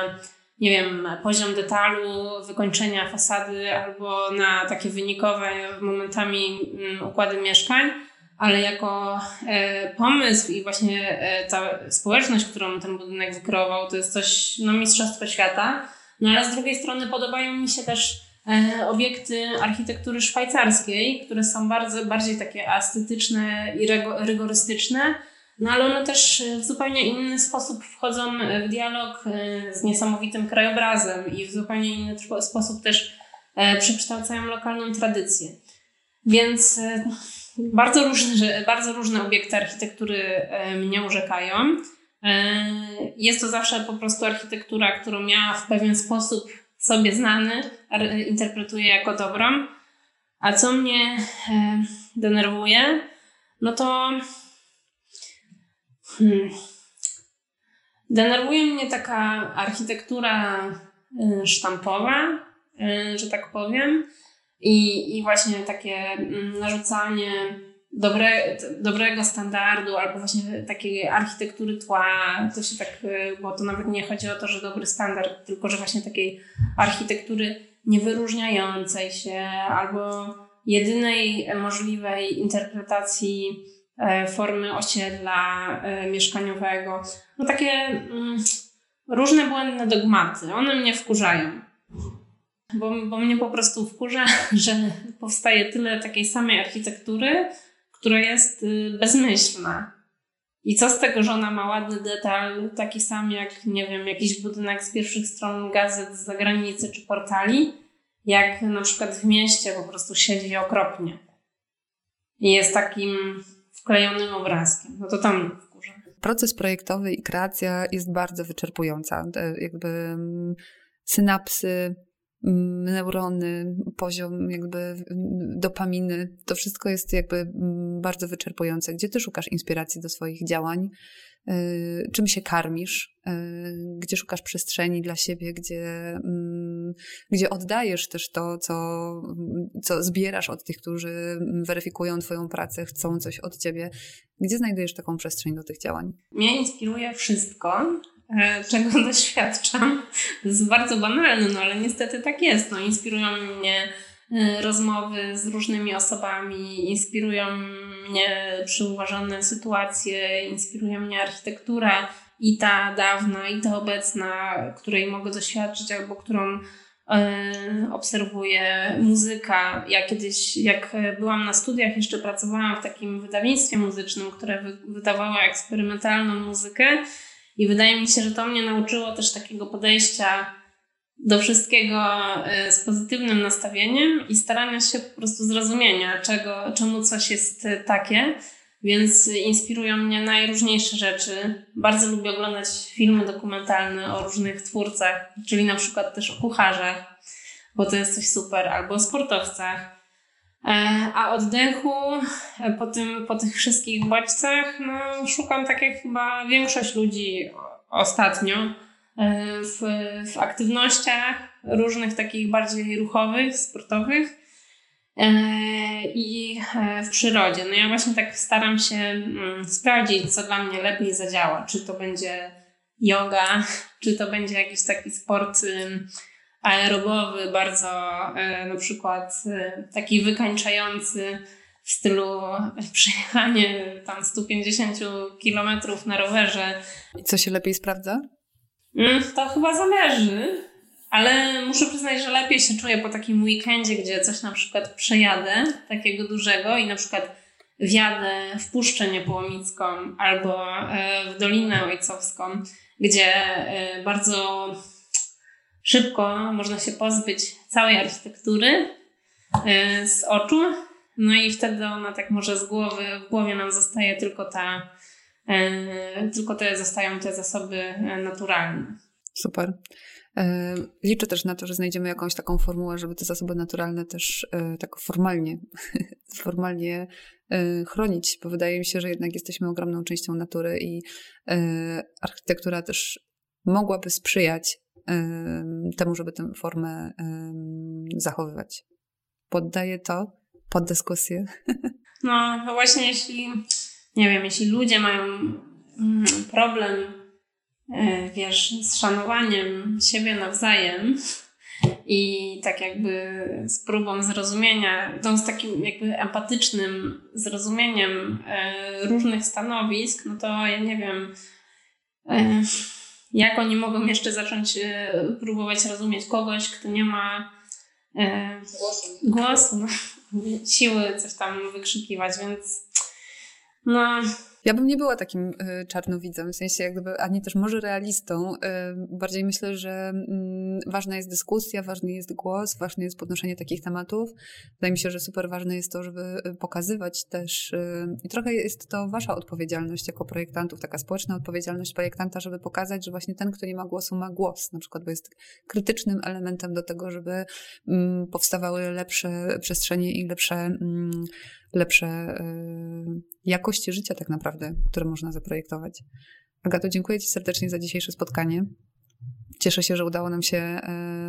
nie wiem, poziom detalu, wykończenia fasady albo na takie wynikowe momentami mm, układy mieszkań ale jako e, pomysł i właśnie e, ta społeczność, którą ten budynek wykreował, to jest coś, no mistrzostwo świata. No ale z drugiej strony podobają mi się też e, obiekty architektury szwajcarskiej, które są bardzo, bardziej takie estetyczne i rygorystyczne, no ale one też w zupełnie inny sposób wchodzą w dialog z niesamowitym krajobrazem i w zupełnie inny sposób też przekształcają lokalną tradycję. Więc bardzo różne, bardzo różne obiekty architektury e, mnie urzekają. E, jest to zawsze po prostu architektura, którą ja w pewien sposób sobie znany interpretuję jako dobrą. A co mnie e, denerwuje, no to hmm, denerwuje mnie taka architektura sztampowa, że tak powiem, i, i właśnie takie mm, narzucanie dobre, dobrego standardu albo właśnie takiej architektury tła, to się tak, y, bo to nawet nie chodzi o to, że dobry standard, tylko że właśnie takiej architektury niewyróżniającej się albo jedynej możliwej interpretacji formy osiedla e, mieszkaniowego. No takie mm, różne błędne dogmaty, one mnie wkurzają. Bo, bo mnie po prostu wkurza, że powstaje tyle takiej samej architektury, która jest y, bezmyślna. I co z tego, że ona ma ładny detal, taki sam jak, nie wiem, jakiś budynek z pierwszych stron gazet z zagranicy czy portali, jak na przykład w mieście po prostu siedzi okropnie. I jest takim wklejonym obrazkiem. No to tam wkurza. Proces projektowy i kreacja jest bardzo wyczerpująca. Jakby mm, synapsy, neurony, poziom jakby mm, dopaminy. To wszystko jest jakby mm, bardzo wyczerpujące. Gdzie ty szukasz inspiracji do swoich działań? Y, czym się karmisz? Y, gdzie szukasz przestrzeni dla siebie? Gdzie, gdzie oddajesz też to, co, co zbierasz od tych, którzy weryfikują twoją pracę, chcą coś od ciebie? Gdzie znajdujesz taką przestrzeń do tych działań? Mnie inspiruje wszystko, czego doświadczam. To jest bardzo banalne, no ale niestety tak jest. No, inspirują mnie e, rozmowy z różnymi osobami, inspirują mnie przyuważone sytuacje, inspiruje mnie architektura i ta dawna, i ta obecna, której mogę doświadczyć albo którą e, obserwuję muzyka. Ja kiedyś, jak byłam na studiach, jeszcze pracowałam w takim wydawnictwie muzycznym, które wydawało eksperymentalną muzykę. I wydaje mi się, że to mnie nauczyło też takiego podejścia do wszystkiego e, z pozytywnym nastawieniem i starania się po prostu zrozumienia, czego, czemu coś jest takie. Więc inspirują mnie najróżniejsze rzeczy. Bardzo lubię oglądać filmy dokumentalne o różnych twórcach, czyli na przykład też o kucharzach, bo to jest coś super, albo o sportowcach. E, a oddechu e, po, tym, po tych wszystkich bodźcach no, szukam tak jak chyba większość ludzi ostatnio e, w, w aktywnościach różnych takich bardziej ruchowych, sportowych i w przyrodzie. No ja właśnie tak staram się mm, sprawdzić, co dla mnie lepiej zadziała. Czy to będzie yoga, czy to będzie jakiś taki sport aerobowy, bardzo e, na przykład e, taki wykańczający w stylu przejechanie tam 150 km na rowerze. I co się lepiej sprawdza? Mm, to chyba zależy, ale muszę przyznać, że lepiej się czuję po takim weekendzie, gdzie coś na przykład przejadę, takiego dużego i na przykład wjadę w Puszczę Niepołomicką albo e, w Dolinę Ojcowską, gdzie bardzo szybko można się pozbyć całej architektury e, z oczu, no i wtedy ona tak może z głowy, w głowie nam zostaje tylko ta, e, tylko te zostają te zasoby e, naturalne. Super. Liczę też na to, że znajdziemy jakąś taką formułę, żeby te zasoby naturalne też tak formalnie, formalnie chronić, bo wydaje mi się, że jednak jesteśmy ogromną częścią natury i architektura też mogłaby sprzyjać temu, żeby tę formę zachowywać. Poddaję to pod dyskusję. No, no właśnie, jeśli, nie wiem, jeśli ludzie mają mm, problem, e, wiesz, z szanowaniem siebie nawzajem i tak jakby z próbą zrozumienia, tą z takim jakby empatycznym zrozumieniem e, różnych stanowisk, no to ja nie wiem, e, jak oni mogą jeszcze zacząć e, próbować rozumieć kogoś, kto nie ma e, głosu, głosu no, siły coś tam wykrzykiwać, więc no, ja bym nie była takim y, czarnowidzem, w sensie jakby, ani też może realistą. Y, bardziej myślę, że mm, ważna jest dyskusja, ważny jest głos, ważne jest podnoszenie takich tematów. Wydaje mi się, że super ważne jest to, żeby y, pokazywać też i trochę jest to wasza odpowiedzialność jako projektantów, taka społeczna odpowiedzialność projektanta, żeby pokazać, że właśnie ten, kto nie ma głosu, ma głos, na przykład, bo jest krytycznym elementem do tego, żeby mm, powstawały lepsze przestrzenie i lepsze mm, lepsze y, jakości życia tak naprawdę, które można zaprojektować. Agato, dziękuję Ci serdecznie za dzisiejsze spotkanie. Cieszę się, że udało nam się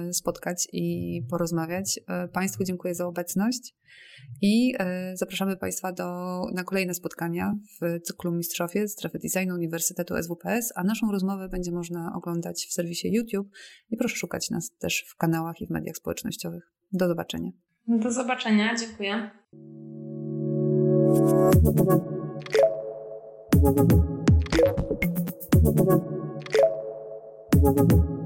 y, spotkać i porozmawiać. Y, państwu dziękuję za obecność i zapraszamy Państwa do, na kolejne spotkania w cyklu Mistrzowie Strefy Designu Uniwersytetu SWPS, a naszą rozmowę będzie można oglądać w serwisie YouTube i proszę szukać nas też w kanałach i w mediach społecznościowych. Do zobaczenia. Do zobaczenia, dziękuję. Thank you.